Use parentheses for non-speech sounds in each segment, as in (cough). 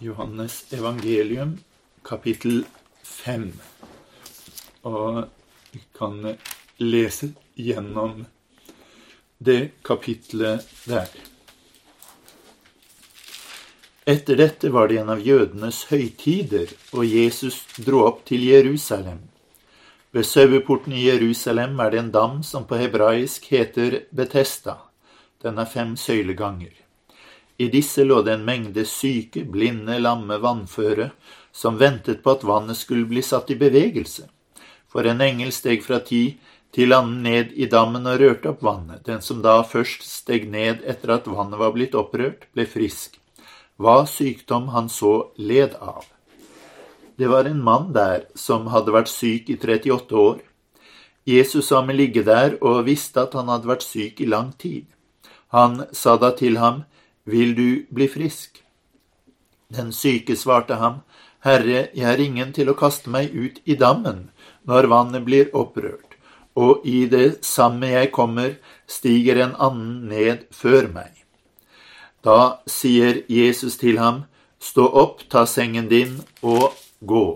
Johannes evangelium, kapittel 5. Og vi kan lese gjennom det kapitlet der. Etter dette var det en av jødenes høytider, og Jesus dro opp til Jerusalem. Ved saueporten i Jerusalem er det en dam som på hebraisk heter Betesta. Den er fem søyleganger. I disse lå det en mengde syke, blinde, lamme, vannføre, som ventet på at vannet skulle bli satt i bevegelse. For en engel steg fra ti til annen ned i dammen og rørte opp vannet. Den som da først steg ned etter at vannet var blitt opprørt, ble frisk. Hva sykdom han så led av. Det var en mann der som hadde vært syk i 38 år. Jesus sa ham ligge der og visste at han hadde vært syk i lang tid. Han sa da til ham, vil du bli frisk? Den syke svarte ham, Herre, jeg har ingen til å kaste meg ut i dammen når vannet blir opprørt, og i det samme jeg kommer, stiger en annen ned før meg. Da sier Jesus til ham, Stå opp, ta sengen din og gå.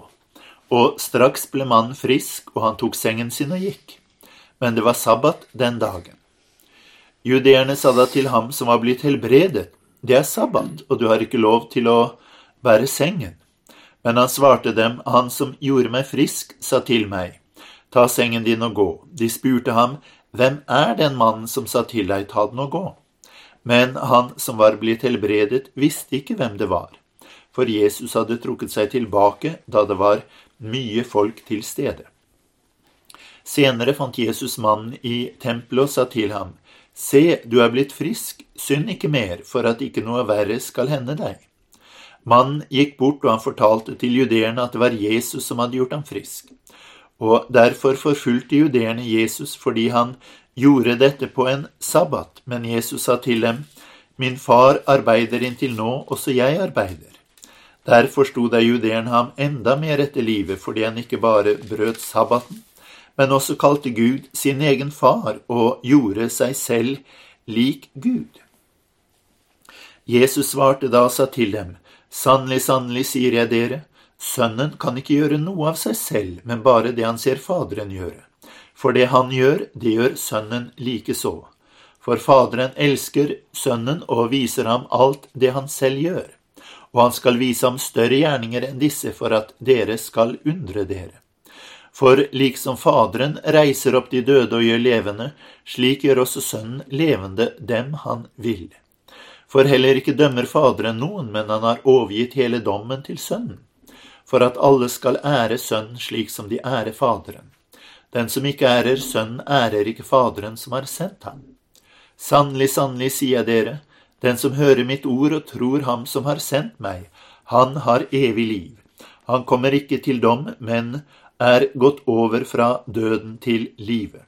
Og straks ble mannen frisk, og han tok sengen sin og gikk. Men det var sabbat den dagen. Judeerne sa da til ham som var blitt helbredet, det er sabbat, og du har ikke lov til å bære sengen. Men han svarte dem, Han som gjorde meg frisk, sa til meg, Ta sengen din og gå. De spurte ham, Hvem er den mannen som sa til deg, ta den og gå? Men han som var blitt helbredet, visste ikke hvem det var, for Jesus hadde trukket seg tilbake da det var mye folk til stede. Senere fant Jesus mannen i tempelet og sa til ham, Se, du er blitt frisk, synd ikke mer, for at ikke noe verre skal hende deg. Mannen gikk bort, og han fortalte til judeerne at det var Jesus som hadde gjort ham frisk. Og derfor forfulgte judeerne Jesus fordi han gjorde dette på en sabbat, men Jesus sa til dem, Min far arbeider inntil nå, også jeg arbeider. Derfor sto da judeerne ham enda mer etter livet, fordi han ikke bare brøt sabbaten, men også kalte Gud sin egen far og gjorde seg selv lik Gud. Jesus svarte da og sa til dem, Sannelig, sannelig, sier jeg dere, Sønnen kan ikke gjøre noe av seg selv, men bare det han ser Faderen gjøre. For det han gjør, det gjør Sønnen likeså. For Faderen elsker Sønnen og viser ham alt det han selv gjør. Og han skal vise ham større gjerninger enn disse for at dere skal undre dere. For liksom Faderen reiser opp de døde og gjør levende, slik gjør også Sønnen levende dem han vil. For heller ikke dømmer Faderen noen, men han har overgitt hele dommen til Sønnen, for at alle skal ære Sønnen slik som de ærer Faderen. Den som ikke ærer Sønnen, ærer ikke Faderen som har sendt ham. Sannelig, sannelig, sier jeg dere, den som hører mitt ord og tror ham som har sendt meg, han har evig liv. Han kommer ikke til dom, men er gått over fra døden til livet.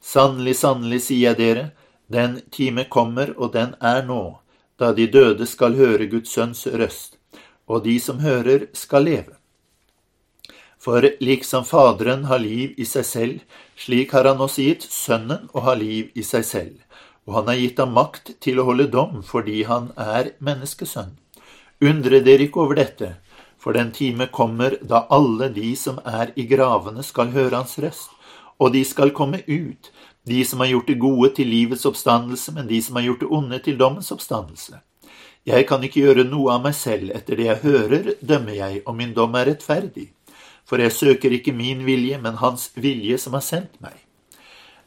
Sannelig, sannelig, sier jeg dere, den time kommer, og den er nå, da de døde skal høre Guds sønns røst, og de som hører, skal leve. For liksom Faderen har liv i seg selv, slik har han også gitt Sønnen å ha liv i seg selv, og han har gitt ham makt til å holde dom fordi han er menneskesønn. Undre dere ikke over dette, for den time kommer da alle de som er i gravene, skal høre hans røst, og de skal komme ut, de som har gjort det gode til livets oppstandelse, men de som har gjort det onde til dommens oppstandelse. Jeg kan ikke gjøre noe av meg selv, etter det jeg hører, dømmer jeg, og min dom er rettferdig. For jeg søker ikke min vilje, men Hans vilje som har sendt meg.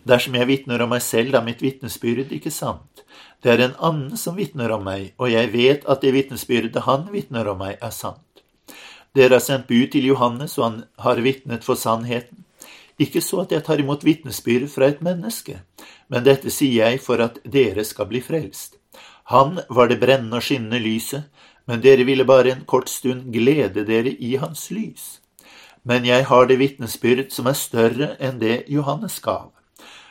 Dersom jeg vitner om meg selv, er mitt vitnesbyrd ikke sant. Det er en annen som vitner om meg, og jeg vet at det vitnesbyrdet han vitner om meg, er sant. Dere har sendt bud til Johannes, og han har vitnet for sannheten. Ikke så at jeg tar imot vitnesbyrd fra et menneske, men dette sier jeg for at dere skal bli frelst. Han var det brennende og skinnende lyset, men dere ville bare en kort stund glede dere i hans lys. Men jeg har det vitnesbyrd som er større enn det Johannes gav.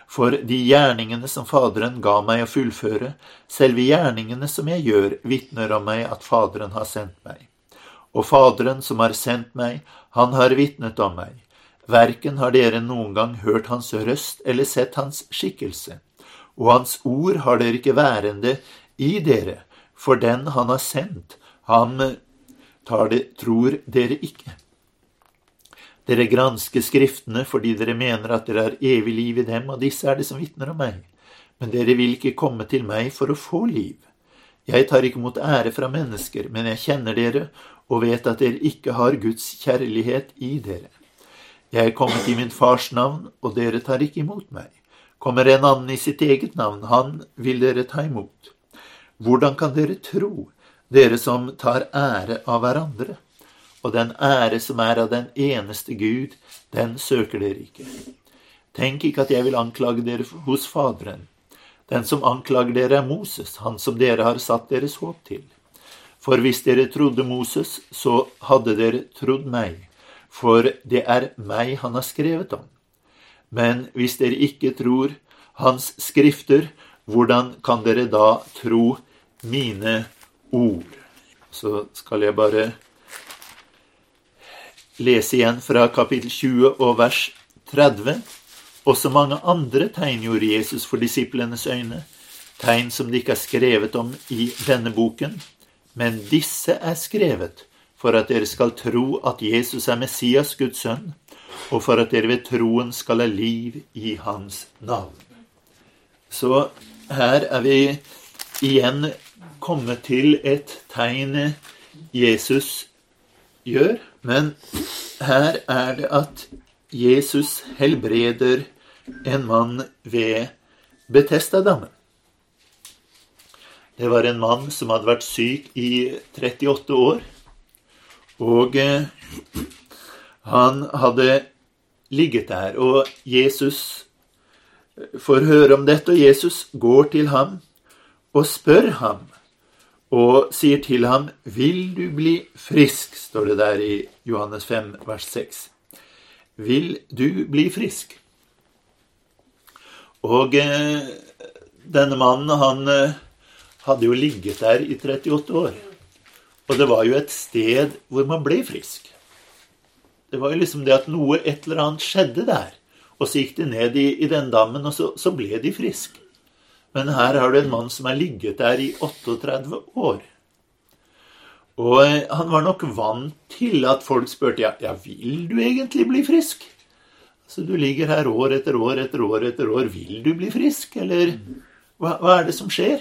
For de gjerningene som Faderen ga meg å fullføre, selve gjerningene som jeg gjør, vitner om meg at Faderen har sendt meg og Faderen som har sendt meg, han har vitnet om meg. Verken har dere noen gang hørt hans røst eller sett hans skikkelse, og hans ord har dere ikke værende i dere, for den han har sendt, han tar det, tror dere ikke. Dere gransker Skriftene fordi dere mener at dere har evig liv i dem, og disse er det som vitner om meg. Men dere vil ikke komme til meg for å få liv. Jeg tar ikke mot ære fra mennesker, men jeg kjenner dere og vet at dere ikke har Guds kjærlighet i dere. Jeg er kommet i min fars navn, og dere tar ikke imot meg. Kommer en annen i sitt eget navn, han vil dere ta imot. Hvordan kan dere tro, dere som tar ære av hverandre? Og den ære som er av den eneste Gud, den søker dere ikke. Tenk ikke at jeg vil anklage dere hos Faderen. Den som anklager dere, er Moses, han som dere har satt deres håp til. For hvis dere trodde Moses, så hadde dere trodd meg for det er meg han har skrevet om. Men hvis dere ikke tror hans skrifter, hvordan kan dere da tro mine ord? Så skal jeg bare lese igjen fra kapittel 20 og vers 30. Også mange andre tegn gjorde Jesus for disiplenes øyne, tegn som de ikke er skrevet om i denne boken, men disse er skrevet for at dere skal tro at Jesus er Messias, Guds sønn, og for at dere ved troen skal ha liv i hans navn. Så her er vi igjen kommet til et tegn Jesus gjør, men her er det at Jesus helbreder en mann ved Betestadammen. Det var en mann som hadde vært syk i 38 år. Og eh, han hadde ligget der, og Jesus får høre om dette, og Jesus går til ham og spør ham og sier til ham, 'Vil du bli frisk?' står det der i Johannes 5, vers 6. Vil du bli frisk? Og eh, denne mannen, han eh, hadde jo ligget der i 38 år. Og det var jo et sted hvor man ble frisk. Det var jo liksom det at noe, et eller annet, skjedde der. Og så gikk de ned i, i den dammen, og så, så ble de friske. Men her har du en mann som har ligget der i 38 år. Og eh, han var nok vant til at folk spurte ja, ja vil du egentlig bli frisk? Så du ligger her år etter år etter år etter år. Vil du bli frisk, eller hva, hva er det som skjer?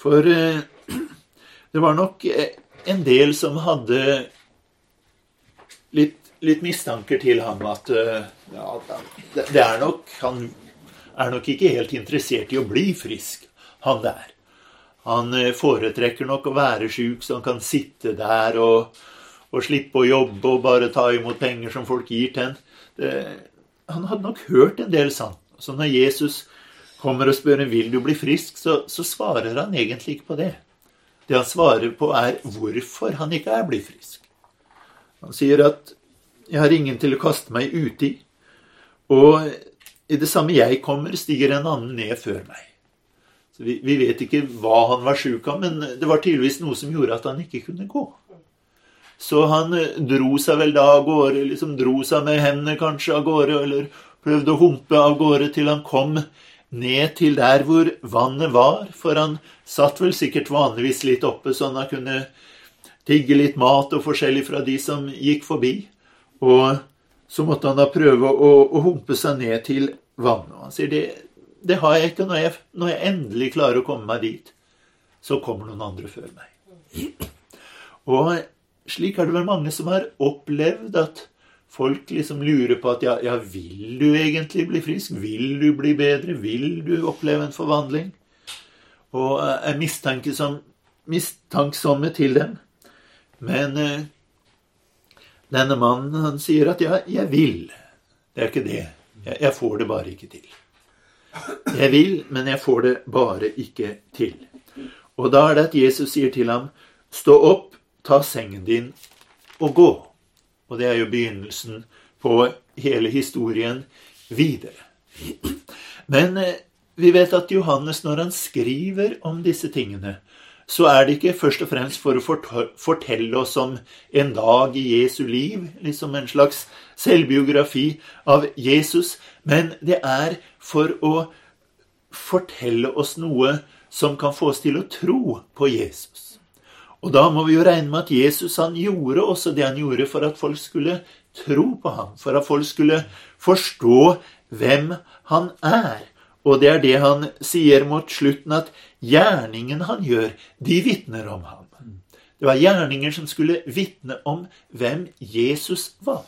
For eh, (clears throat) det var nok eh, en del som hadde litt, litt mistanker til ham at eh, ja, det er nok Han er nok ikke helt interessert i å bli frisk, han der. Han foretrekker nok å være sjuk, så han kan sitte der og, og, slippe å jobbe og bare ta imot penger som folk gir til ham. Han hadde nok hørt en del sant. Så når Jesus kommer og spør om vil du bli frisk, så, så svarer han egentlig ikke på det. Det han svarer på, er hvorfor han ikke er blitt frisk. Han sier at 'jeg har ingen til å kaste meg uti', og i det samme jeg kommer, stiger en annen ned før meg. Så vi, vi vet ikke hva han var sjuk av, men det var tydeligvis noe som gjorde at han ikke kunne gå. Så han eh, dro seg vel da av gårde, liksom dro seg med hendene kanskje av gårde, eller prøvde å humpe av gårde til han kom ned til der hvor vannet var, for han satt vel sikkert vanligvis litt oppe, sånn han kunne tigge litt mat og forskjellig fra de som gikk forbi. Og så måtte han da prøve å, å humpe seg ned til vannet. Og han sier det, det har jeg ikke når jeg, når jeg endelig klarer å komme meg dit. Så kommer noen andre før meg. Og slik er det vel mange som har opplevd at folk liksom lurer på at ja, ja, vil du egentlig bli frisk? Vil du bli bedre? Vil du oppleve en forvandling? Og er mistanksomme til dem. Men eh, denne mannen, han sier at ja, jeg vil. Det er ikke det. Jeg, jeg får det bare ikke til. Jeg vil, men jeg får det bare ikke til. Og da er det at Jesus sier til ham, stå opp, ta sengen din og gå. Og det er jo begynnelsen på hele historien videre. Men eh, vi vet at Johannes, når han skriver om disse tingene, så er det ikke først og fremst for å fortelle oss om en dag i Jesu liv, liksom en slags selvbiografi av Jesus, men det er for å fortelle oss noe som kan få oss til å tro på Jesus. Og da må vi jo regne med at Jesus han gjorde også det han gjorde for at folk skulle tro på ham, for at folk skulle forstå hvem han er. Og det er det han sier mot slutten, at gjerningen han gjør, de vitner om ham. Det var gjerninger som skulle vitne om hvem Jesus var.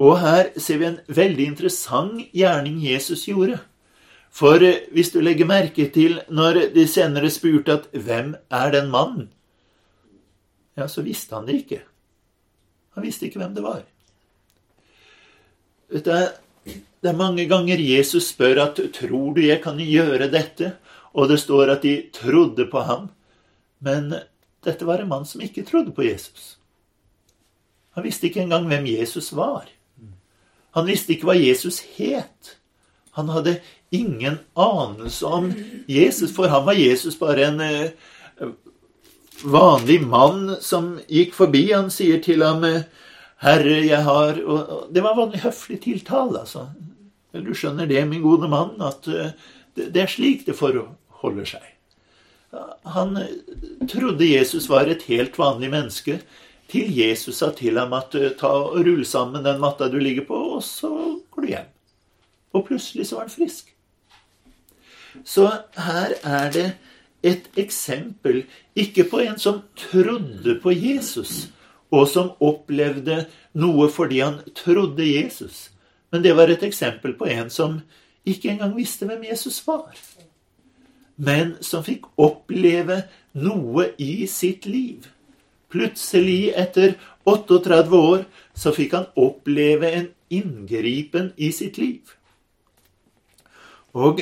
Og her ser vi en veldig interessant gjerning Jesus gjorde. For hvis du legger merke til når de senere spurte at 'Hvem er den mannen?' Ja, så visste han det ikke. Han visste ikke hvem det var. Det er, det er mange ganger Jesus spør at 'Tror du jeg kan gjøre dette?' Og det står at de trodde på ham. Men dette var en mann som ikke trodde på Jesus. Han visste ikke engang hvem Jesus var. Han visste ikke hva Jesus het. Han hadde ingen anelse om Jesus, for han var Jesus bare en eh, vanlig mann som gikk forbi. Han sier til ham, 'Herre, jeg har' og Det var vanlig høflig tiltale, altså. Du skjønner det, min gode mann, at eh, det er slik det forholder seg. Han eh, trodde Jesus var et helt vanlig menneske, til Jesus sa til ham at ta og rull sammen den matta du ligger på, og så går du hjem. Og plutselig så var han frisk. Så her er det et eksempel, ikke på en som trodde på Jesus, og som opplevde noe fordi han trodde Jesus, men det var et eksempel på en som ikke engang visste hvem Jesus var, men som fikk oppleve noe i sitt liv. Plutselig, etter 38 år, så fikk han oppleve en inngripen i sitt liv. Og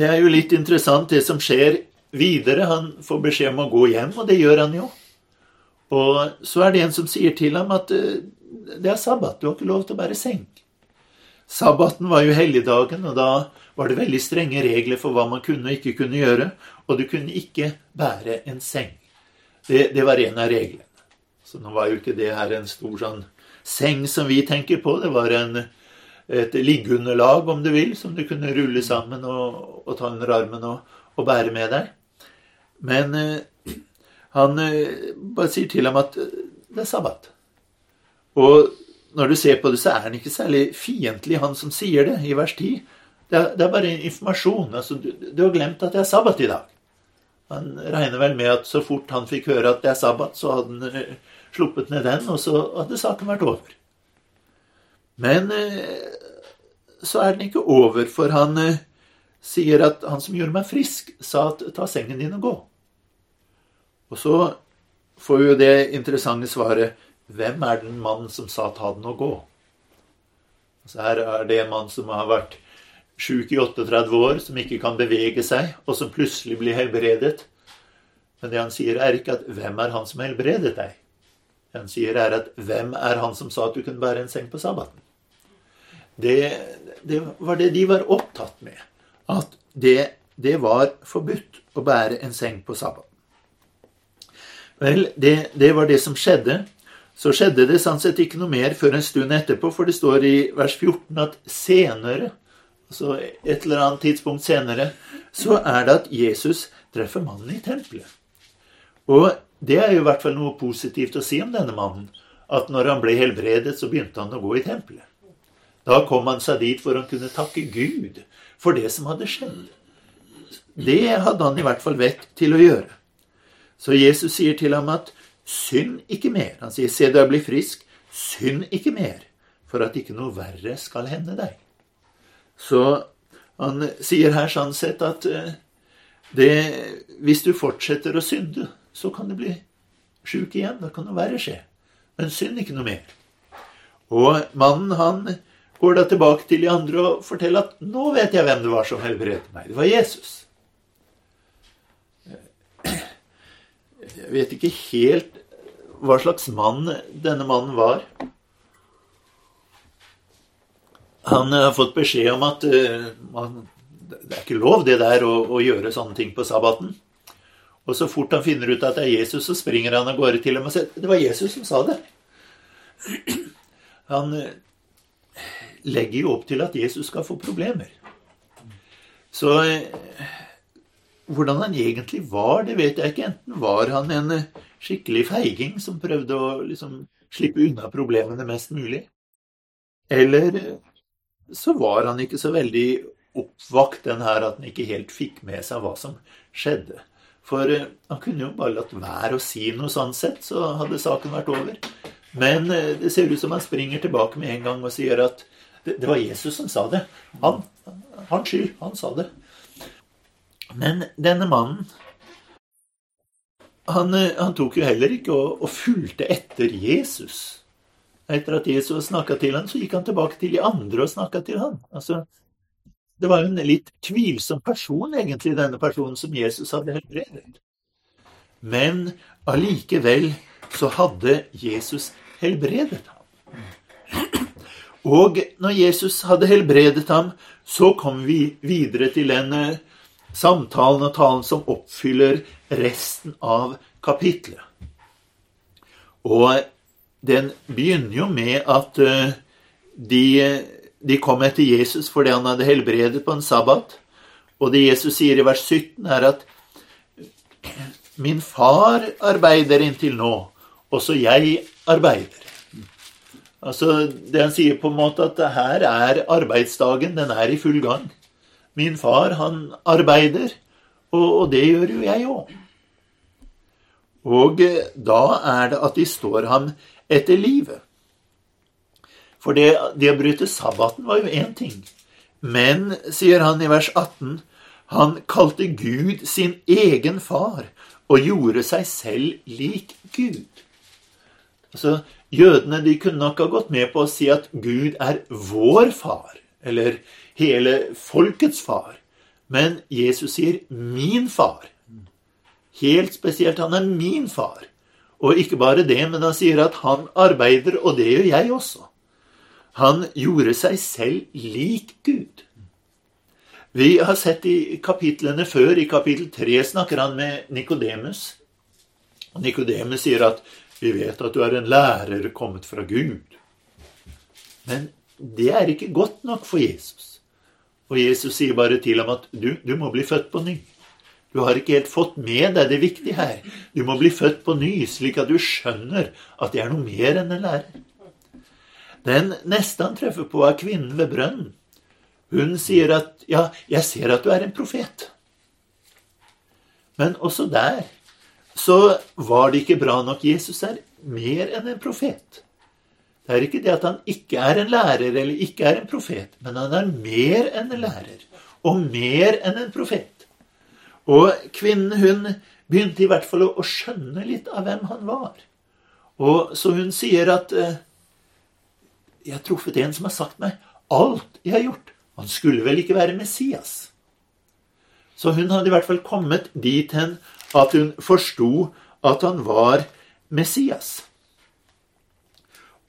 det er jo litt interessant, det som skjer videre. Han får beskjed om å gå hjem, og det gjør han jo. Og så er det en som sier til ham at eh, det er sabbat, du har ikke lov til å bære seng. Sabbaten var jo helligdagen, og da var det veldig strenge regler for hva man kunne og ikke kunne gjøre. Og du kunne ikke bære en seng. Det, det var en av reglene. Så nå var jo ikke det her en stor sånn seng som vi tenker på. Det var en et liggeunderlag, om du vil, som du kunne rulle sammen og, og ta under armen og, og, bære med deg. Men eh, han eh, bare sier til ham at eh, det er sabbat. Og når du ser på det, så er han ikke særlig fiendtlig, han som sier det, i vers 10. Det er, det er bare informasjon. Altså, du, du, har glemt at det er sabbat i dag. Han regner vel med at så fort han fikk høre at det er sabbat, så hadde han eh, sluppet ned den, og så hadde saken vært over. Men eh, så er den ikke over, for han eh, sier at han som gjorde meg frisk, sa at ta sengen din og gå. Og så får vi jo det interessante svaret hvem er den mannen som sa ta den og gå? Så her er det en mann som har vært sjuk i 38 år, som ikke kan bevege seg, og som plutselig blir helbredet. Men det han sier, er ikke at 'hvem er han som helbredet deg'? Det han sier, er at 'hvem er han som sa at du kunne bære en seng på sabbaten'? Det, det var det de var opptatt med. At det, det var forbudt å bære en seng på sabbaten. Vel, det, det, var det som skjedde. Så skjedde det sant sett ikke noe mer før en stund etterpå, for det står i vers 14 at senere, altså et eller annet tidspunkt senere, så er det at Jesus treffer mannen i tempelet. Og det er jo i hvert fall noe positivt å si om denne mannen. At når han ble helbredet, så begynte han å gå i tempelet. Da kom han seg dit for han kunne takke Gud for det som hadde skjedd. Det hadde han i hvert fall vett til å gjøre. Så Jesus sier til ham at synd ikke mer. Han sier, se du bli frisk, synd ikke mer, for at ikke noe verre skal hende deg. Så han sier her sånn sett at eh, det, hvis du fortsetter å synde, så kan du bli sjuk igjen. Da kan noe verre skje. Men synd ikke noe mer. Og mannen, han går da tilbake til de andre og forteller at 'nå vet jeg hvem det var som helbredet meg'. Det var Jesus. Jeg vet ikke helt hva slags mann denne mannen var. Han har fått beskjed om at uh, man, det er ikke lov det der å, å, gjøre sånne ting på sabbaten. Og så fort han finner ut at det er Jesus, så springer han av gårde til dem og sier det var Jesus som sa det. (clears throat) Han legger jo opp til at Jesus skal få problemer. Så eh, hvordan han egentlig var, det vet jeg ikke. Enten var han en skikkelig feiging som prøvde å liksom slippe unna problemene mest mulig, eller så var han ikke så veldig oppvakt, den her at han ikke helt fikk med seg hva som skjedde. For han kunne jo bare latt være å si noe sånn sett, så hadde saken vært over. Men det ser ut som han springer tilbake med en gang og sier at det, det var Jesus som sa det. Han, han skyld. Han sa det. Men denne mannen han, han tok jo heller ikke og, og fulgte etter Jesus. Etter at Jesus snakka til ham, så gikk han tilbake til de andre og snakka til ham. Altså, det var jo en litt tvilsom person, egentlig, denne personen som Jesus hadde helbredet. Men allikevel så hadde Jesus helbredet ham. Og når Jesus hadde helbredet ham, så kom vi videre til den samtalen og talen som oppfyller resten av kapitlet. Og den begynner jo med at eh, de de kom etter Jesus fordi han hadde helbredet på en sabbat. Og det Jesus sier i vers 17, er at min far arbeider inntil nå, også jeg arbeider. Altså, Det han sier på en måte at her er arbeidsdagen, den er i full gang. Min far, han arbeider, og, og det gjør jo jeg òg. Og eh, da er det at de står ham etter livet. For det, det å bryte sabbaten var jo én ting. Men, sier han i vers 18, han kalte Gud sin egen far og gjorde seg selv lik Gud. Altså, Jødene de kunne nok ha gått med på å si at Gud er vår far, eller hele folkets far. Men Jesus sier 'min far'. Helt spesielt, han er min far. Og ikke bare det, men han sier at han arbeider, og det gjør jeg også. Han gjorde seg selv lik Gud. Vi har sett i kapitlene før, i kapittel 3 snakker han med Nikodemus. Nikodemus sier at 'vi vet at du er en lærer kommet fra Gud'. Men det er ikke godt nok for Jesus. Og Jesus sier bare til ham at du, du må bli født på ny. Du har ikke helt fått med deg det viktige her. Du må bli født på ny, slik at du skjønner at det er noe mer enn en lærer. Den neste han treffer på, er kvinnen ved brønnen. Hun sier at 'ja, jeg ser at du er en profet'. Men også der så var det ikke bra nok. Jesus er mer enn en profet. Det er ikke det at han ikke er en lærer eller ikke er en profet, men han er mer enn en lærer og mer enn en profet. Og kvinnen hun begynte i hvert fall å skjønne litt av hvem han var. Og Så hun sier at eh, jeg har truffet en som har sagt meg alt jeg har gjort. Han skulle vel ikke være Messias? Så hun hadde i hvert fall kommet dit hen at hun forsto at han var Messias.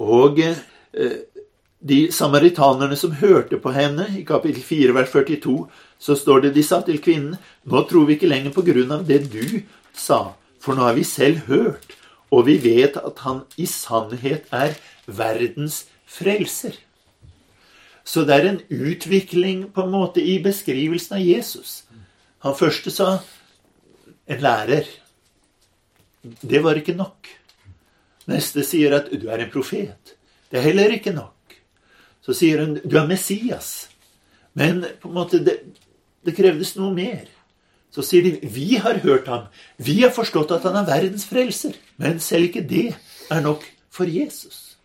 Og eh, de samaritanerne som hørte på henne, i kapittel 4, vers 42, så står det de sa til kvinnen, nå tror vi ikke lenger på grunn av det du sa, for nå har vi selv hørt, og vi vet at han i sannhet er verdens frelser. Så det er en utvikling på en måte i beskrivelsen av Jesus. Han første sa en lærer. Det var ikke nok. Neste sier at du er en profet. Det er heller ikke nok. Så sier hun du er Messias. Men på en måte det, det krevdes noe mer. Så sier de vi har hørt ham. Vi har forstått at han er verdens frelser. Men selv ikke det er nok for Jesus.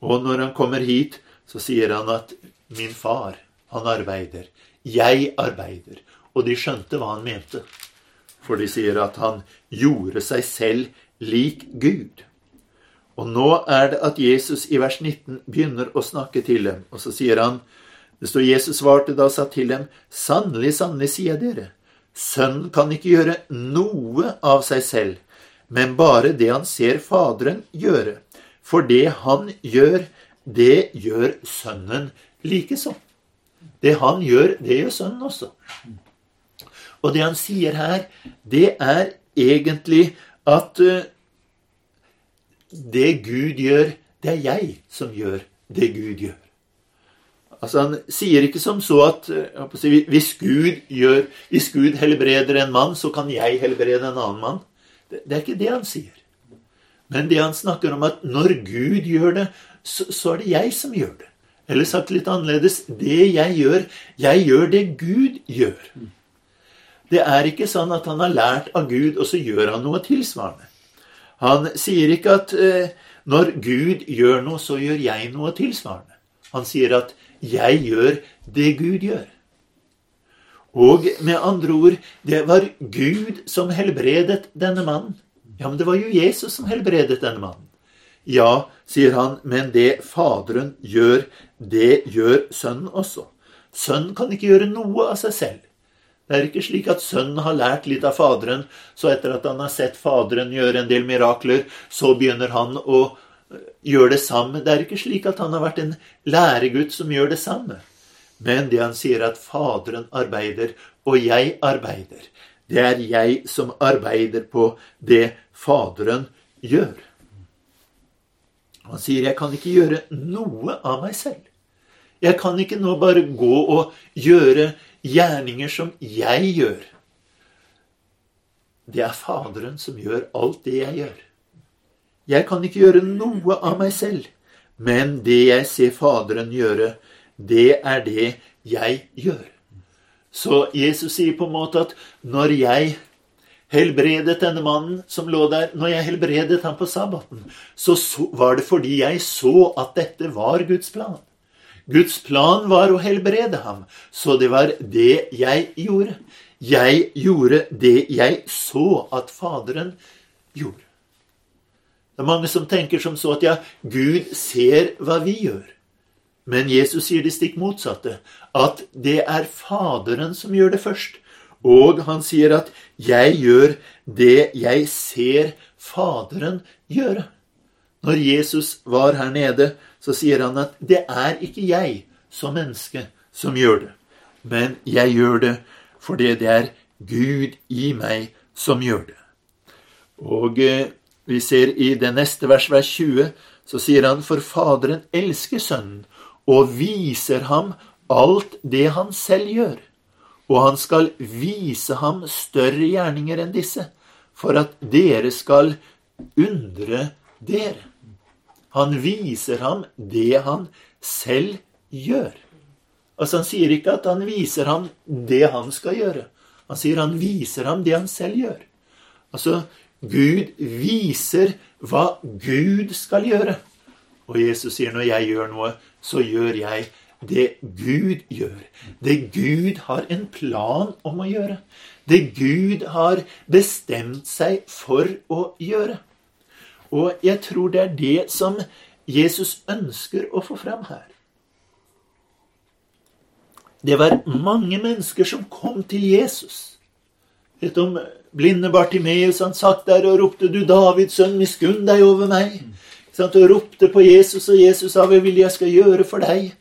Og når han kommer hit, så sier han at 'min far, han arbeider'. Jeg arbeider. Og de skjønte hva han mente. For de sier at han gjorde seg selv lik Gud. Og nå er det at Jesus i vers 19 begynner å snakke til dem. Og så sier han Det står Jesus svarte da og sa til dem, Sannelig, sannelig, sier jeg dere, Sønnen kan ikke gjøre noe av seg selv, men bare det han ser Faderen gjøre. For det han gjør, det gjør sønnen likeså. Det han gjør, det gjør sønnen også. Og det han sier her, det er egentlig at uh, det Gud gjør, det er jeg som gjør det Gud gjør. Altså Han sier ikke som så at si, hvis, Gud gjør, hvis Gud helbreder en mann, så kan jeg helbrede en annen mann. Det er ikke det han sier. Men det han snakker om at når Gud gjør det, så, så er det jeg som gjør det. Eller sagt litt annerledes det jeg gjør, jeg gjør det Gud gjør. Det er ikke sånn at han har lært av Gud, og så gjør han noe tilsvarende. Han sier ikke at eh, når Gud gjør noe, så gjør jeg noe tilsvarende. Han sier at 'jeg gjør det Gud gjør'. Og med andre ord, det var Gud som helbredet denne mannen. Ja, men det var jo Jesus som helbredet denne mannen. Ja, sier han, men det Faderen gjør, det gjør Sønnen også. Sønnen kan ikke gjøre noe av seg selv. Det er ikke slik at sønnen har lært litt av Faderen, så etter at han har sett Faderen gjøre en del mirakler, så begynner han å eh, gjøre det samme. Det er ikke slik at han har vært en læregutt som gjør det samme. Men det han sier, at Faderen arbeider, og jeg arbeider. Det er jeg som arbeider på det Faderen gjør. Han sier, 'Jeg kan ikke gjøre noe av meg selv'. Jeg kan ikke nå bare gå og gjøre gjerninger som jeg gjør. Det er Faderen som gjør alt det jeg gjør. Jeg kan ikke gjøre noe av meg selv, men det jeg ser Faderen gjøre, det er det jeg gjør. Så Jesus sier på en måte at når jeg helbredet denne mannen som lå der, når jeg helbredet ham på sabbaten, så, var det fordi jeg så at dette var Guds plan. Guds plan var å helbrede ham, så det var det jeg gjorde. Jeg gjorde det jeg så at Faderen gjorde. Det er mange som tenker som så at ja, Gud ser hva vi gjør. Men Jesus sier det stikk motsatte. At det er Faderen som gjør det først. Og han sier at 'jeg gjør det jeg ser Faderen gjøre'. Når Jesus var her nede, så sier han at 'det er ikke jeg som menneske som gjør det', men jeg gjør det fordi det er Gud i meg som gjør det. Og eh, vi ser i det neste vers, vers 20, så sier han 'for Faderen elsker Sønnen' og viser ham alt det han selv gjør og han skal vise ham større gjerninger enn disse, for at dere skal undre dere. Han viser ham det han selv gjør. Altså Han sier ikke at han viser ham det han skal gjøre. Han sier han viser ham det han selv gjør. Altså, Gud viser hva Gud skal gjøre. Og Jesus sier når jeg gjør noe, så gjør jeg det Gud gjør. Det Gud har en plan om å gjøre. Det Gud har bestemt seg for å gjøre. Og jeg tror det er det som Jesus ønsker å få fram her. Det var mange mennesker som kom til Jesus. Vet du om blinde Bartimeus han satt der og ropte 'Du Davids sønn, miskunn deg over meg'. Og ropte på Jesus, og Jesus sa 'Hva vil jeg skal gjøre for deg?'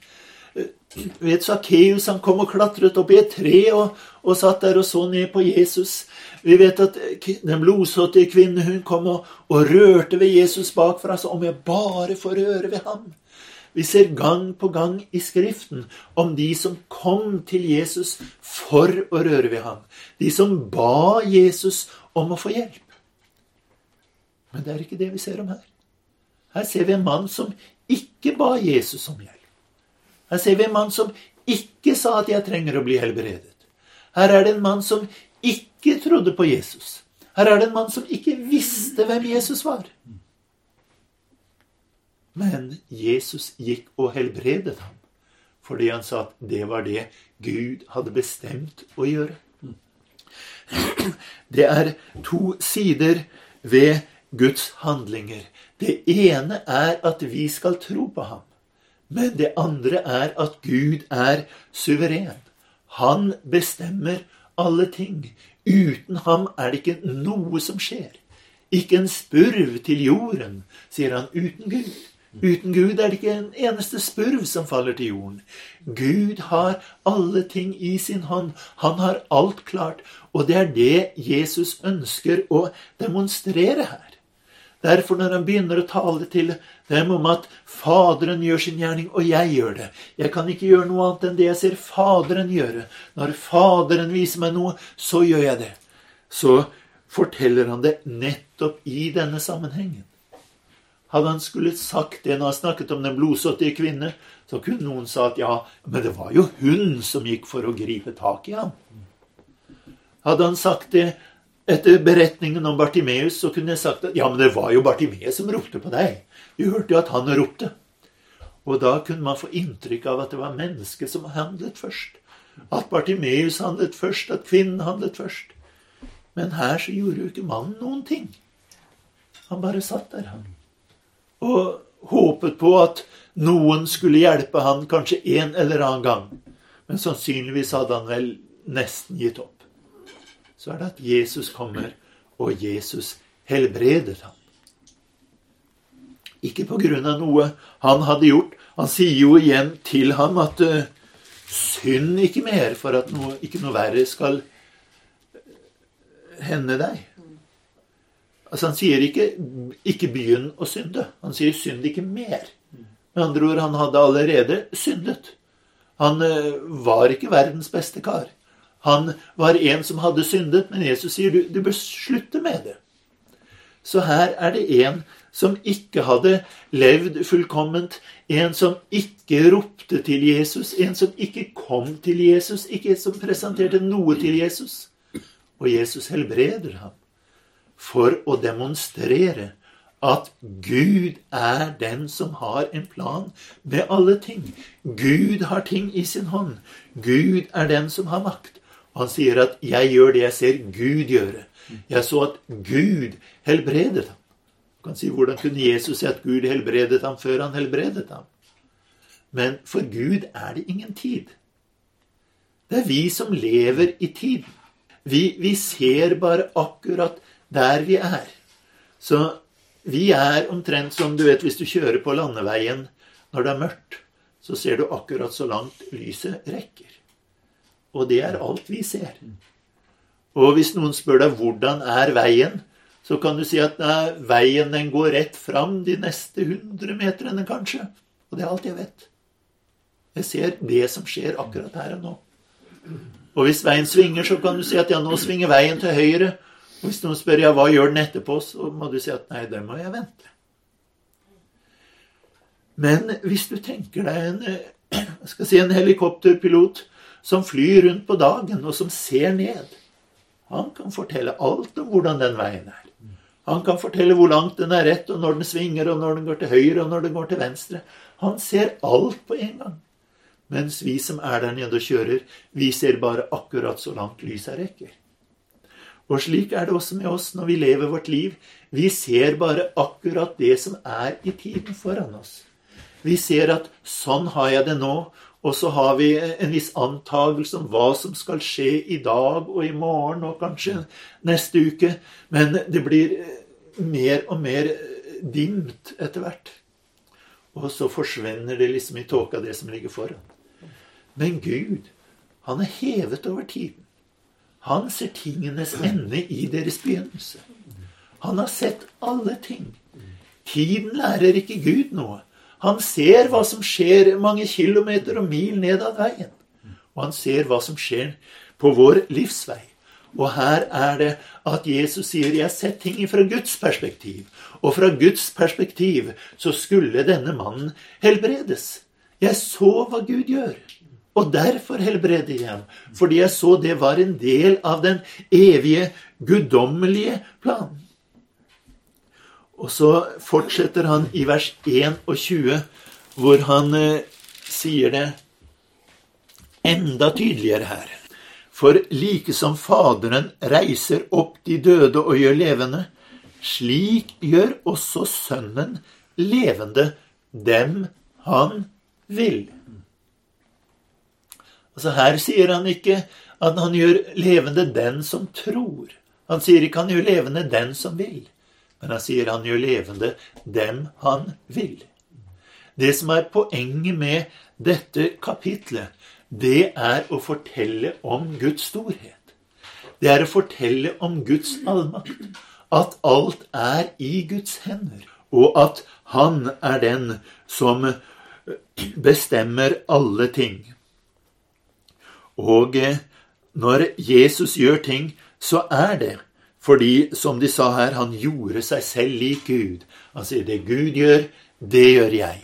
Vet Sakkeus han kom og klatret opp i et tre og, og, satt der og så ned på Jesus. Vi vet at den blodsåtige kvinnen hun kom og, og rørte ved Jesus bakfra. Så om jeg bare får røre ved ham. Vi ser gang på gang i Skriften om de som kom til Jesus for å røre ved ham. De som ba Jesus om å få hjelp. Men det er ikke det vi ser om her. Her ser vi en mann som ikke ba Jesus om hjelp. Her ser vi en mann som ikke sa at 'jeg trenger å bli helbredet'. Her er det en mann som ikke trodde på Jesus. Her er det en mann som ikke visste hvem Jesus var. Men Jesus gikk og helbredet ham fordi han sa at det var det Gud hadde bestemt å gjøre. Det er to sider ved Guds handlinger. Det ene er at vi skal tro på ham. Men det andre er at Gud er suveren. Han bestemmer alle ting. Uten ham er det ikke noe som skjer. Ikke en spurv til jorden, sier han, uten Gud. Uten Gud er det ikke en eneste spurv som faller til jorden. Gud har alle ting i sin hånd. Han har alt klart. Og det er det Jesus ønsker å demonstrere her. Derfor når han begynner å tale til dem om at Faderen gjør sin gjerning, og jeg gjør det Jeg kan ikke gjøre noe annet enn det jeg ser Faderen gjøre. Når Faderen viser meg noe, så gjør jeg det. Så forteller han det nettopp i denne sammenhengen. Hadde han skulle sagt det når han snakket om den blodsåttige kvinne, så kunne noen sa at ja, men det var jo hun som gikk for å gripe tak i ham. Hadde han sagt det etter beretningen om Bartimeus, så kunne jeg sagt at ja, men det var jo Bartimeus som ropte på deg. Du hørte jo at han ropte. Og da kunne man få inntrykk av at det var mennesket som handlet først. At Bartimeus handlet først, at kvinnen handlet først. Men her så gjorde jo ikke mannen noen ting. Han bare satt der, han. Og håpet på at noen skulle hjelpe han kanskje en eller annen gang. Men sannsynligvis hadde han vel nesten gitt opp så er det at Jesus kommer, og Jesus helbreder ham. Ikke på grunn av noe han hadde gjort. Han sier jo igjen til ham at uh, synd ikke mer, for at noe, ikke noe verre skal hende deg. Altså Han sier ikke 'ikke begynn å synde'. Han sier 'synd ikke mer'. Med andre ord, han hadde allerede syndet. Han uh, var ikke verdens beste kar. Han var en som hadde syndet, men Jesus sier du, du bør slutte med det. Så her er det en som ikke hadde levd fullkomment, en som ikke ropte til Jesus, en som ikke kom til Jesus, ikke som presenterte noe til Jesus. Og Jesus helbreder ham for å demonstrere at Gud er den som har en plan med alle ting. Gud har ting i sin hånd. Gud er den som har makt. Han sier at 'jeg gjør det jeg ser Gud gjøre'. Jeg så at Gud helbredet ham. Du kan si hvordan kunne Jesus si at Gud helbredet ham før han helbredet ham? Men for Gud er det ingen tid. Det er vi som lever i tiden. Vi, vi ser bare akkurat der vi er. Så vi er omtrent som du vet hvis du kjører på landeveien når det er mørkt. Så ser du akkurat så langt lyset rekker. Og det er alt vi ser. Og hvis noen spør deg hvordan er veien, så kan du si at nei, veien den går rett fram de neste 100 meterne, kanskje. Og det er alt jeg vet. Jeg ser det som skjer akkurat her og nå. Og hvis veien svinger, så kan du si at ja, nå svinger veien til høyre. Og hvis noen spør ja, hva gjør den etterpå, så må du si at nei, det må jeg vente. Men hvis du tenker deg en, (clears throat) skal si en helikopterpilot som flyr rundt på dagen, og som ser ned. Han kan fortelle alt om hvordan den veien er. Han kan fortelle hvor langt den er rett, og når den svinger, og når den går til høyre, og når den går til venstre. Han ser alt på en gang. Mens vi som er der nede og kjører, vi ser bare akkurat så langt lyset rekker. Og slik er det også med oss når vi lever vårt liv. Vi ser bare akkurat det som er i tiden foran oss. Vi ser at sånn har jeg det nå, og så har vi en viss antagelse om hva som skal skje i dag og i morgen og kanskje neste uke. Men det blir mer og mer dimt etter hvert. Og så forsvinner det liksom i tåka, det som ligger foran. Men Gud, han er hevet over tiden. Han ser tingenes ende i deres begynnelse. Han har sett alle ting. Tiden lærer ikke Gud noe. Han ser hva som skjer mange kilometer og mil ned ad veien. Og han ser hva som skjer på vår livsvei. Og her er det at Jesus sier 'Jeg har sett ting fra Guds perspektiv'. Og fra Guds perspektiv så skulle denne mannen helbredes. Jeg så hva Gud gjør. Og derfor helbreder jeg ham. Fordi jeg så det var en del av den evige, guddommelige planen. Og så fortsetter han i vers 21, hvor han eh, sier det enda tydeligere her. For like som Faderen reiser opp de døde og gjør levende, slik gjør også Sønnen levende dem han vil. Altså Her sier han ikke at han gjør levende den som tror. Han sier ikke han gjør levende den som vil. Men han sier han gjør levende dem han vil. Det som er poenget med dette kapitlet, det er å fortelle om Guds storhet. Det er å fortelle om Guds allmakt. at alt er i Guds hender, og at han er den som bestemmer alle ting. Og eh, når Jesus gjør ting, så er det fordi, som de sa her, han gjorde seg selv lik Gud. Han sier det Gud gjør, det gjør jeg.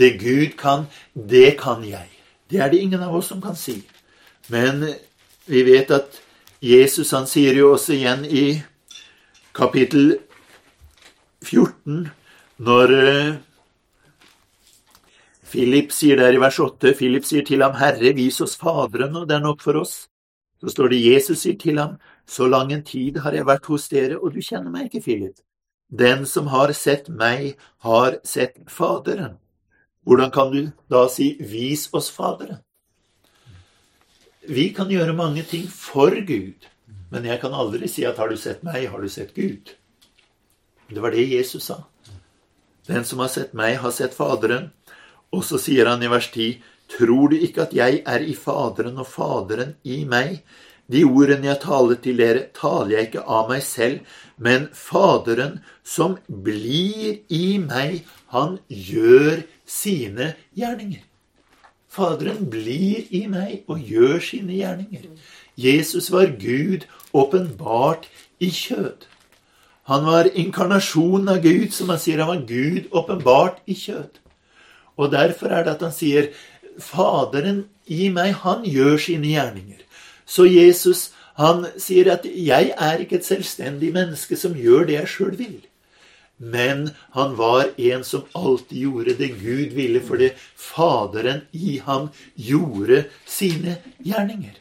Det Gud kan, det kan jeg. Det er det ingen av oss som kan si. Men vi vet at Jesus han sier jo også igjen i kapittel 14, når eh, Philip sier der i vers 8 Philip sier til ham, 'Herre, vis oss Faderen, og det er nok for oss.' Så står det Jesus sier til ham, 'Så lang en tid har jeg vært hos dere, og du kjenner meg ikke, Philip.' 'Den som har sett meg, har sett Faderen.' Hvordan kan du da si 'vis oss Faderen'? Vi kan gjøre mange ting for Gud, men jeg kan aldri si at 'har du sett meg, har du sett Gud'? Det var det Jesus sa. Den som har sett meg, har sett Faderen. Og så sier han i vers 10.: Tror du ikke at jeg er i Faderen og Faderen i meg? De ordene jeg taler til dere, taler jeg ikke av meg selv, men Faderen som blir i meg, han gjør sine gjerninger. Faderen blir i meg og gjør sine gjerninger. Jesus var Gud åpenbart i kjød. Han var inkarnasjonen av Gud, som han sier. Han var Gud åpenbart i kjød. Og derfor er det at han sier Faderen i meg, han gjør sine gjerninger. Så Jesus han sier at 'jeg er ikke et selvstendig menneske som gjør det jeg sjøl vil'. Men han var en som alltid gjorde det Gud ville, fordi Faderen i ham gjorde sine gjerninger.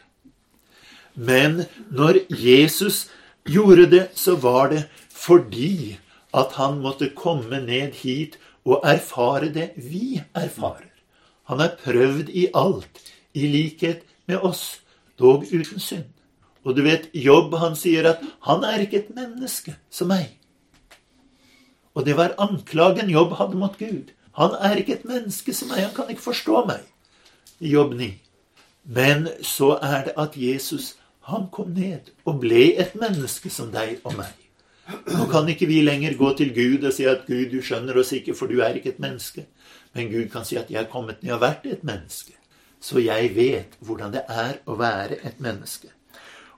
Men når Jesus gjorde det, så var det fordi at han måtte komme ned hit og erfare det vi erfarer. Han er prøvd i alt, i likhet med oss, dog uten synd. Og du vet, Jobb han sier at han er ikke et menneske som meg. Og det var anklagen Jobb hadde mot Gud. Han er ikke et menneske som meg, han kan ikke forstå meg. Jobb 9. Men så er det at Jesus, han kom ned og ble et menneske som deg og meg. Nå kan ikke vi lenger gå til Gud og si at 'Gud, du skjønner oss ikke, for du er ikke et menneske'. Men Gud kan si at 'jeg er kommet ned og vært et menneske'. Så jeg vet hvordan det er å være et menneske.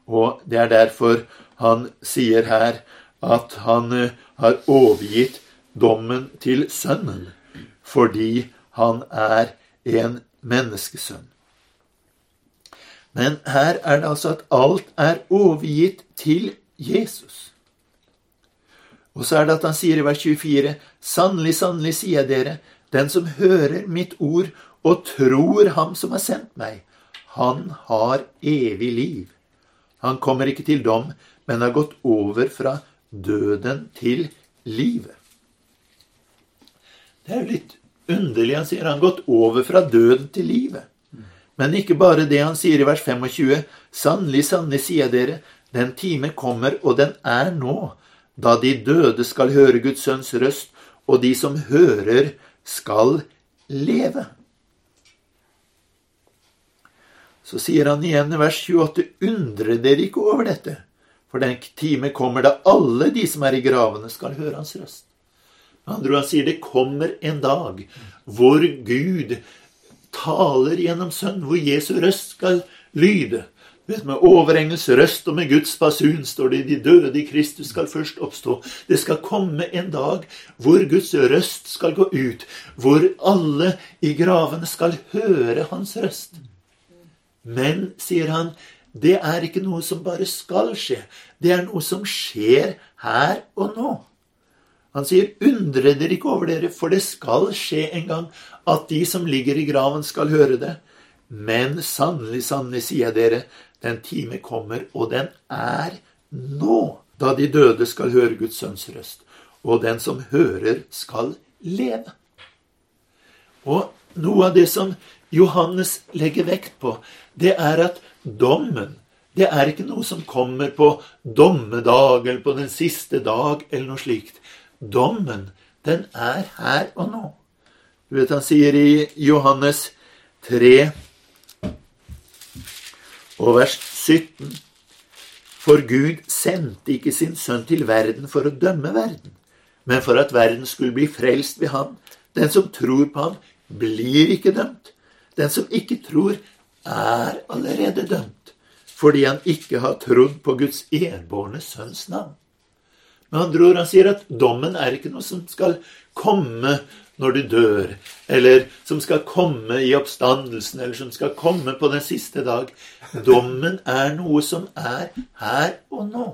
Og det er derfor han sier her at han eh, har overgitt dommen til Sønnen fordi han er en menneskesønn. Men her er det altså at alt er overgitt til Jesus. Og så er det at han sier i vers 24.: Sannelig, sannelig, sier jeg dere, den som hører mitt ord og tror ham som har sendt meg, han har evig liv. Han kommer ikke til dom, men har gått over fra døden til livet. Det er jo litt underlig. Han sier han har gått over fra døden til livet. Men ikke bare det han sier i vers 25. Sannelig, sannelig, sier dere, den time kommer, og den er nå, da de døde skal høre Guds sønns røst, og de som hører, skal leve. Så sier han igjen i vers 28.: Undre dere ikke over dette, for den time kommer da alle de som er i gravene, skal høre hans røst. Andre han sier det kommer en dag hvor Gud taler gjennom Sønnen, hvor Jesu røst skal lyde. Vet, med overengels røst og med Guds basun står det de døde i Kristus skal først oppstå. Det skal komme en dag hvor Guds røst skal gå ut, hvor alle i gravene skal høre hans røst. Men, sier han, det er ikke noe som bare skal skje. Det er noe som skjer her og nå. Han sier, 'Undre dere ikke over dere, for det skal skje en gang at de som ligger i graven, skal høre det.' Men sannelig, sannelig, sier jeg dere, den time kommer, og den er nå, da de døde skal høre Guds sønns røst. Og den som hører, skal leve. Og noe av det som Johannes legger vekt på, det er at dommen det er ikke noe som kommer på dommedag eller på den siste dag eller noe slikt. Dommen, den er her og nå. Du vet han sier i Johannes 3 og vers 17 For Gud sendte ikke sin sønn til verden for å dømme verden, men for at verden skulle bli frelst ved ham. Den som tror på ham, blir ikke dømt. Den som ikke tror, er allerede dømt, fordi han ikke har trodd på Guds enbårne sønns navn. Med andre ord, han sier at dommen er ikke noe som skal komme når du dør, eller som skal komme i oppstandelsen, eller som skal komme på den siste dag. Dommen er noe som er her og nå.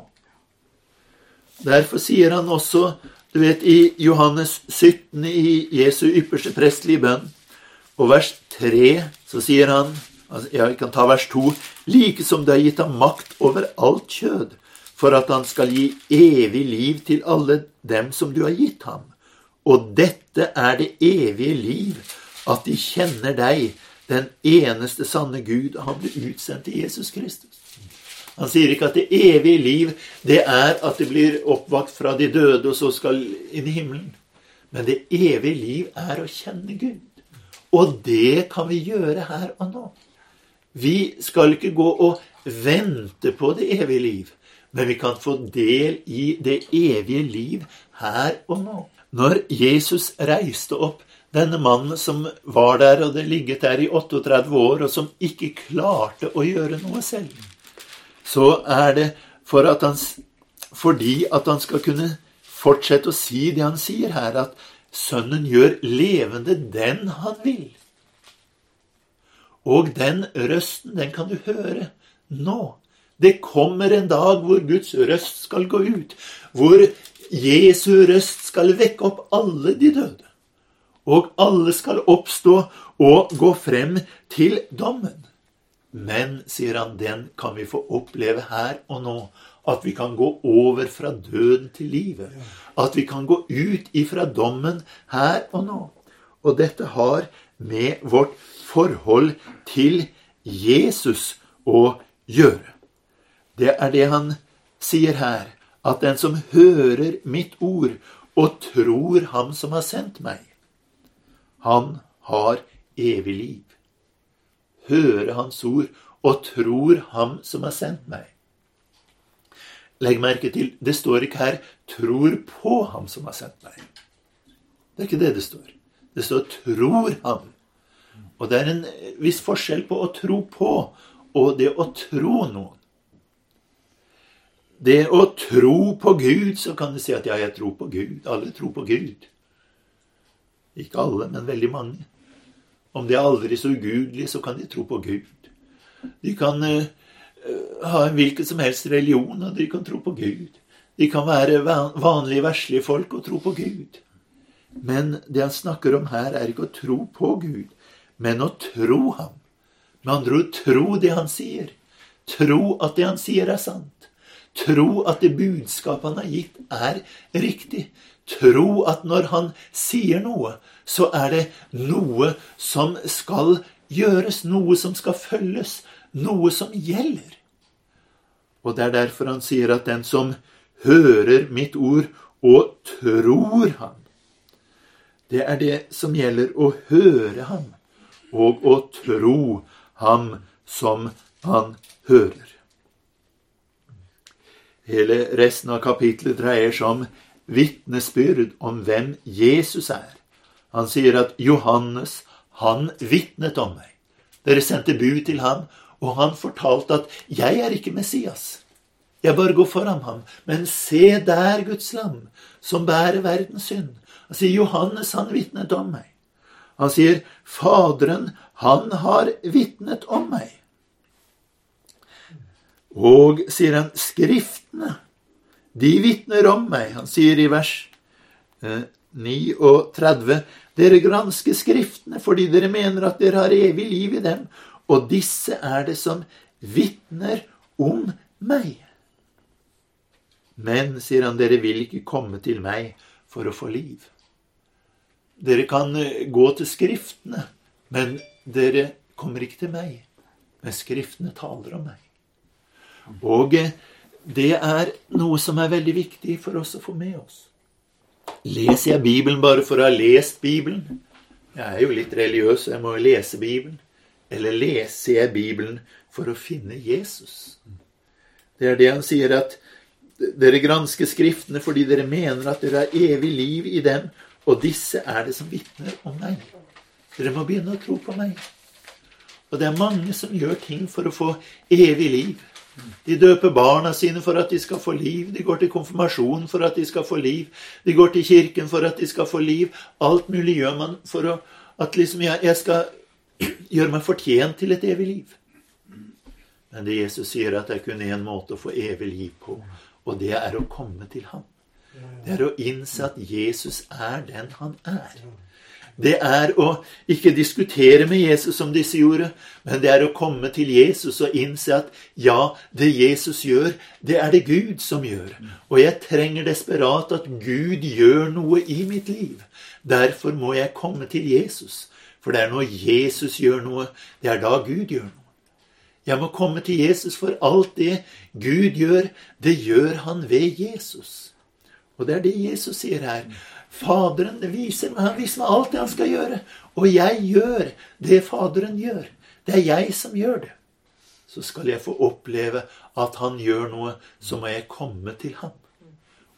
Derfor sier han også, du vet, i Johannes 17, i Jesu ypperste prestelige bønn, og vers 3, så sier han altså, vi kan ta vers 2. Like som det har gitt ham makt over alt kjød, for at han skal gi evig liv til alle dem som du har gitt ham. Og dette er det evige liv, at de kjenner deg, den eneste sanne Gud, og han ble utsendt til Jesus Kristus. Han sier ikke at det evige liv, det er at det blir oppvakt fra de døde, og så skal inn i himmelen. Men det evige liv er å kjenne Gud. Og det kan vi gjøre her og nå. Vi skal ikke gå og vente på det evige liv, men vi kan få del i det evige liv her og nå. Når Jesus reiste opp denne mannen som var der og det ligget der i 38 år, og som ikke klarte å gjøre noe selv, så er det for at han, fordi at han skal kunne fortsette å si det han sier her, at Sønnen gjør levende den han vil. Og den røsten, den kan du høre nå. Det kommer en dag hvor Guds røst skal gå ut, hvor Jesu røst skal vekke opp alle de døde. Og alle skal oppstå og gå frem til dommen. Men, sier han, den kan vi få oppleve her og nå. At vi kan gå over fra døden til livet. At vi kan gå ut ifra dommen her og nå. Og dette har med vårt forhold til Jesus å gjøre. Det er det han sier her at den som hører mitt ord og tror Ham som har sendt meg, han har evig liv. Høre Hans ord og tror Ham som har sendt meg. Legg merke til, det står ikke her 'tror på Ham som har sendt meg'. Det er ikke det det står. Det står 'tror Ham'. Og det er en viss forskjell på å tro på og det å tro noen det å tro på Gud, så kan du si at ja, jeg tror på Gud. Alle tror på Gud. Ikke alle, men veldig mange. Om de er aldri så ugudelige, så kan de tro på Gud. De kan uh, ha en hvilken som helst religion, og de kan tro på Gud. De kan være vanlige, verslige folk og tro på Gud. Men det han snakker om her, er ikke å tro på Gud, men å tro ham. Med andre ord tro det han sier. Tro at det han sier, er sant. Tro at det budskapet han har gitt, er riktig. Tro at når han sier noe, så er det noe som skal gjøres, noe som skal følges, noe som gjelder. Og det er derfor han sier at den som hører mitt ord og tror ham, det er det som gjelder å høre ham og å tro ham som han hører. Hele resten av kapitlet dreier seg om vitnesbyrd om hvem Jesus er. Han sier at Johannes, han vitnet om meg. Dere sendte bud til ham, og han fortalte at 'jeg er ikke Messias'. Jeg bare går foran ham. Men se der, Guds lam, som bærer verdens synd. Han sier Johannes, han vitnet om meg. Han sier Faderen, han har vitnet om meg. Og, sier han, Skriftene, de vitner om meg. Han sier i vers eh, 39, dere gransker Skriftene fordi dere mener at dere har evig liv i dem, og disse er det som vitner om meg. Men, sier han, dere vil ikke komme til meg for å få liv. Dere kan eh, gå til Skriftene, men dere kommer ikke til meg. Men Skriftene taler om meg. Og eh, det er noe som er veldig viktig for oss å få med oss. Leser jeg Bibelen bare for å ha lest Bibelen? Jeg er jo litt religiøs, så jeg må jo lese Bibelen. Eller leser jeg Bibelen for å finne Jesus? Det er det han sier at dere gransker Skriftene fordi dere mener at dere har evig liv i dem, og disse er det som vitner om meg. Dere må begynne å tro på meg. Og det er mange som gjør ting for å få evig liv. De døper barna sine for at de skal få liv. De går til konfirmasjon for at de skal få liv. De går til kirken for at de skal få liv. Alt mulig gjør man for å, at liksom jeg, jeg skal gjøre meg fortjent til et evig liv. Men det Jesus sier, at det er kun én måte å få evig liv på, og det er å komme til ham. Det er å innse at Jesus er den han er det er å ikke diskutere med Jesus som disse gjorde, men det er å komme til Jesus og innse at ja, det Jesus gjør, det er det Gud som gjør. Og jeg trenger desperat at Gud gjør noe i mitt liv. Derfor må jeg komme til Jesus. For det er når Jesus gjør noe, det er da Gud gjør noe. Jeg må komme til Jesus, for alt det Gud gjør, det gjør han ved Jesus. Og det er det Jesus sier her. Faderen viser meg, han viser meg alt det han skal gjøre. Og jeg gjør det Faderen gjør. Det er jeg som gjør det. Så skal jeg få oppleve at han gjør noe, så må jeg komme til ham.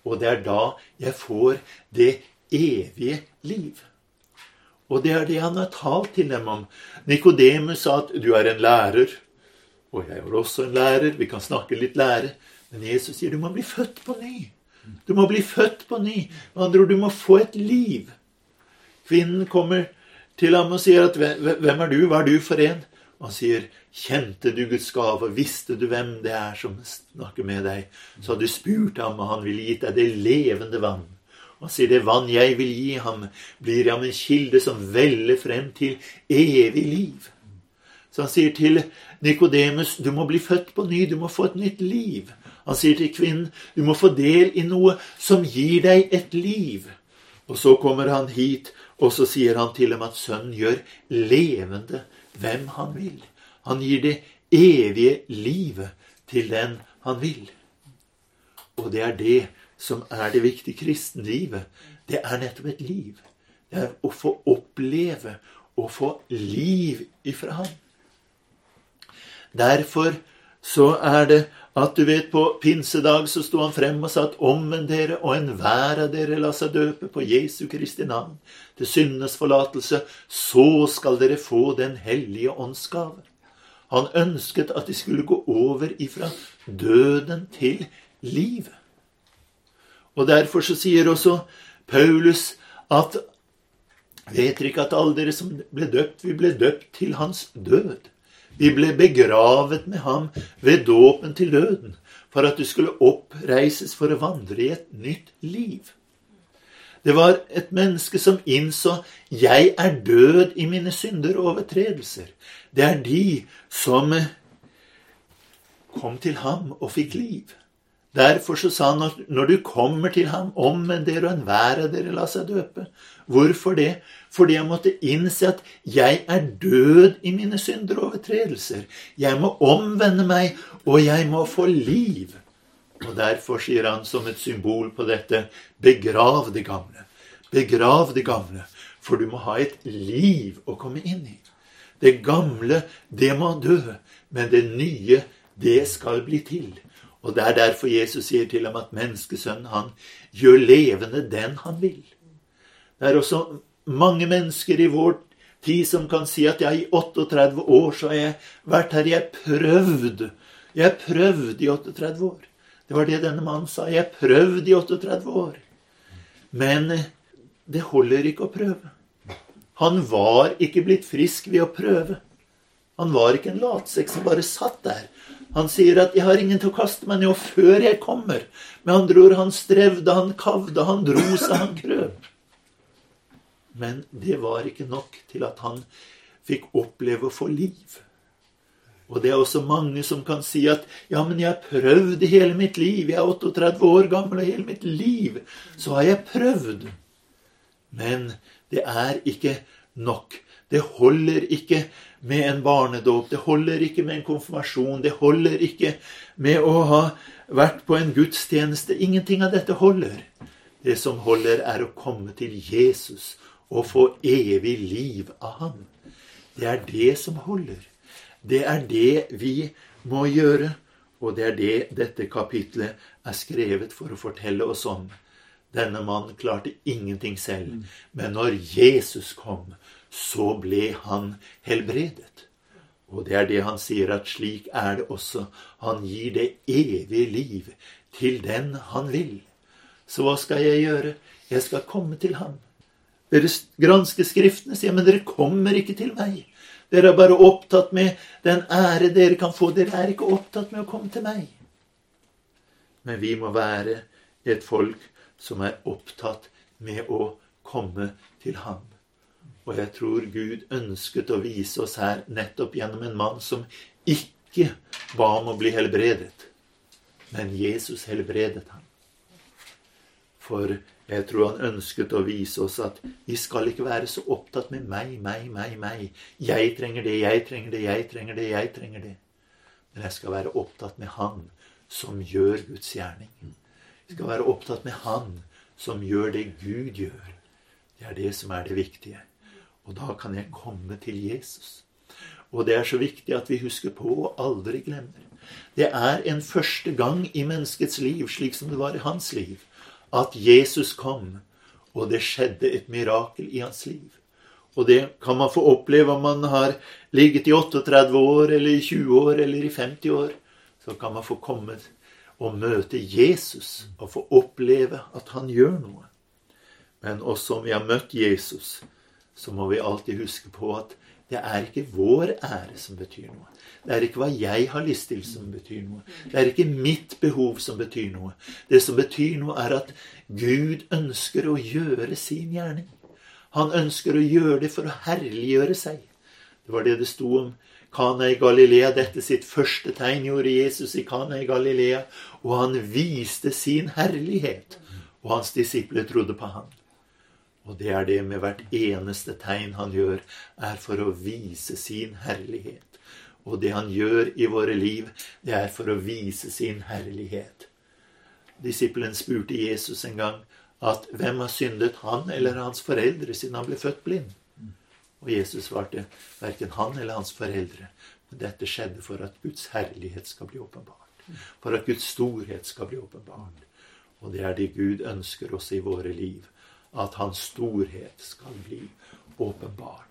Og det er da jeg får det evige liv. Og det er det han har talt til dem om. Nikodemus sa at 'du er en lærer'. Og jeg er også en lærer. Vi kan snakke litt lære. Men Jesus sier du må bli født på ny. Du må bli født på ny. Med andre ord, du må få et liv. Kvinnen kommer til ham og sier at 'Hvem er du? Hva er du for en?' Og han sier, 'Kjente du Guds gave? Visste du hvem det er som snakker med deg?' Så hadde du spurt ham, og han ville gitt deg det levende vann. Han sier, 'Det vann jeg vil gi ham, blir ham en kilde som veller frem til evig liv'. Så han sier til Nikodemus, 'Du må bli født på ny. Du må få et nytt liv'. Han sier til kvinnen, 'Du må få del i noe som gir deg et liv'. Og så kommer han hit, og så sier han til dem at sønnen gjør levende hvem han vil. Han gir det evige livet til den han vil. Og det er det som er det viktige kristenlivet. Det er nettopp et liv. Det er å få oppleve og få liv ifra ham. Derfor så er det at du vet, på pinsedag så sto han frem og sa at omvend dere, og enhver av dere la seg døpe på Jesu Kristi navn til syndenes forlatelse, så skal dere få Den hellige ånds gave. Han ønsket at de skulle gå over ifra døden til livet. Og derfor så sier også Paulus at Vet dere ikke at alle dere som ble døpt, vi ble døpt til hans død? Vi ble begravet med ham ved dåpen til døden, for at du skulle oppreises for å vandre i et nytt liv. Det var et menneske som innså 'Jeg er død i mine synder og overtredelser'. Det er de som kom til ham og fikk liv. Derfor så sa han når du kommer til ham, omvend dere og enhver av dere la seg døpe. Hvorfor det? Fordi jeg måtte innse at jeg er død i mine synder og overtredelser. Jeg må omvende meg, og jeg må få liv. Og derfor sier han som et symbol på dette, begrav det gamle. Begrav det gamle, for du må ha et liv å komme inn i. Det gamle, det må dø, men det nye, det skal bli til. Og det er derfor Jesus sier til ham at menneskesønnen, han gjør levende den han vil. Det er også mange mennesker i vår tid som kan si at ja, i 38 år så har jeg vært her. Jeg prøvd. Jeg prøvde i 38 år. Det var det denne mannen sa. Jeg prøvde i 38 år. Men eh, det holder ikke å prøve. Han var ikke blitt frisk ved å prøve. Han var ikke en latsekk som bare satt der. Han sier at 'jeg har ingen til å kaste meg ned', og før jeg kommer Med andre ord, han strevde, han kavde, han dro seg, han krøp. Men det var ikke nok til at han fikk oppleve å få liv. Og det er også mange som kan si at 'ja, men jeg har prøvd i hele mitt liv'. 'Jeg er 38 år gammel, og hele mitt liv så har jeg prøvd'. Men det er ikke nok. Det holder ikke med en barnedåp. Det holder ikke med en konfirmasjon. Det holder ikke med å ha vært på en gudstjeneste. Ingenting av dette holder. Det som holder, er å komme til Jesus og få evig liv av ham. Det er det som holder. Det er det vi må gjøre. Og det er det dette kapitlet er skrevet for å fortelle oss om. Denne mannen klarte ingenting selv, men når Jesus kom, så ble han helbredet. Og det er det han sier, at slik er det også. Han gir det evige liv til den han vil. Så hva skal jeg gjøre? Jeg skal komme til ham. Dere gransker Skriftene, sier men dere kommer ikke til meg. Dere er bare opptatt med den ære dere kan få. Dere er ikke opptatt med å komme til meg. Men vi må være et folk som er opptatt med å komme til ham. Og jeg tror Gud ønsket å vise oss her nettopp gjennom en mann som ikke ba om å bli helbredet, men Jesus helbredet ham. For jeg tror han ønsket å vise oss at vi skal ikke være så opptatt med meg, meg, meg, meg. Jeg trenger det, jeg trenger det, jeg trenger det, jeg trenger det. Men jeg skal være opptatt med Han som gjør Guds gjerning. Jeg skal være opptatt med Han som gjør det Gud gjør. Det er det som er det viktige. Og da kan jeg komme til Jesus. Og det er så viktig at vi husker på og aldri glemmer. Det er en første gang i menneskets liv, slik som det var i hans liv, at Jesus kom, og det skjedde et mirakel i hans liv. Og det kan man få oppleve om man har ligget i 38 år, eller i 20 år, eller i 50 år. Så kan man få komme og møte Jesus og få oppleve at han gjør noe. Men også om vi har møtt Jesus, så må vi alltid huske på at det er ikke vår ære som betyr noe. Det er ikke hva jeg har lyst til, som betyr noe. Det er ikke mitt behov som betyr noe. Det som betyr noe, er at Gud ønsker å gjøre sin gjerning. Han ønsker å gjøre det for å herliggjøre seg. Det var det det sto om Kana i Galilea. Dette sitt første tegn gjorde Jesus i Kana i Galilea. Og han viste sin herlighet. Og hans disipler trodde på ham. Og det er det med hvert eneste tegn han gjør, er for å vise sin herlighet. Og det han gjør i våre liv, det er for å vise sin herlighet. Disippelen spurte Jesus en gang at hvem har syndet, han eller hans foreldre, siden han ble født blind? Og Jesus svarte verken han eller hans foreldre. Men dette skjedde for at Guds herlighet skal bli åpenbart. For at Guds storhet skal bli åpenbart. Og det er det Gud ønsker oss i våre liv at hans storhet skal bli åpenbart.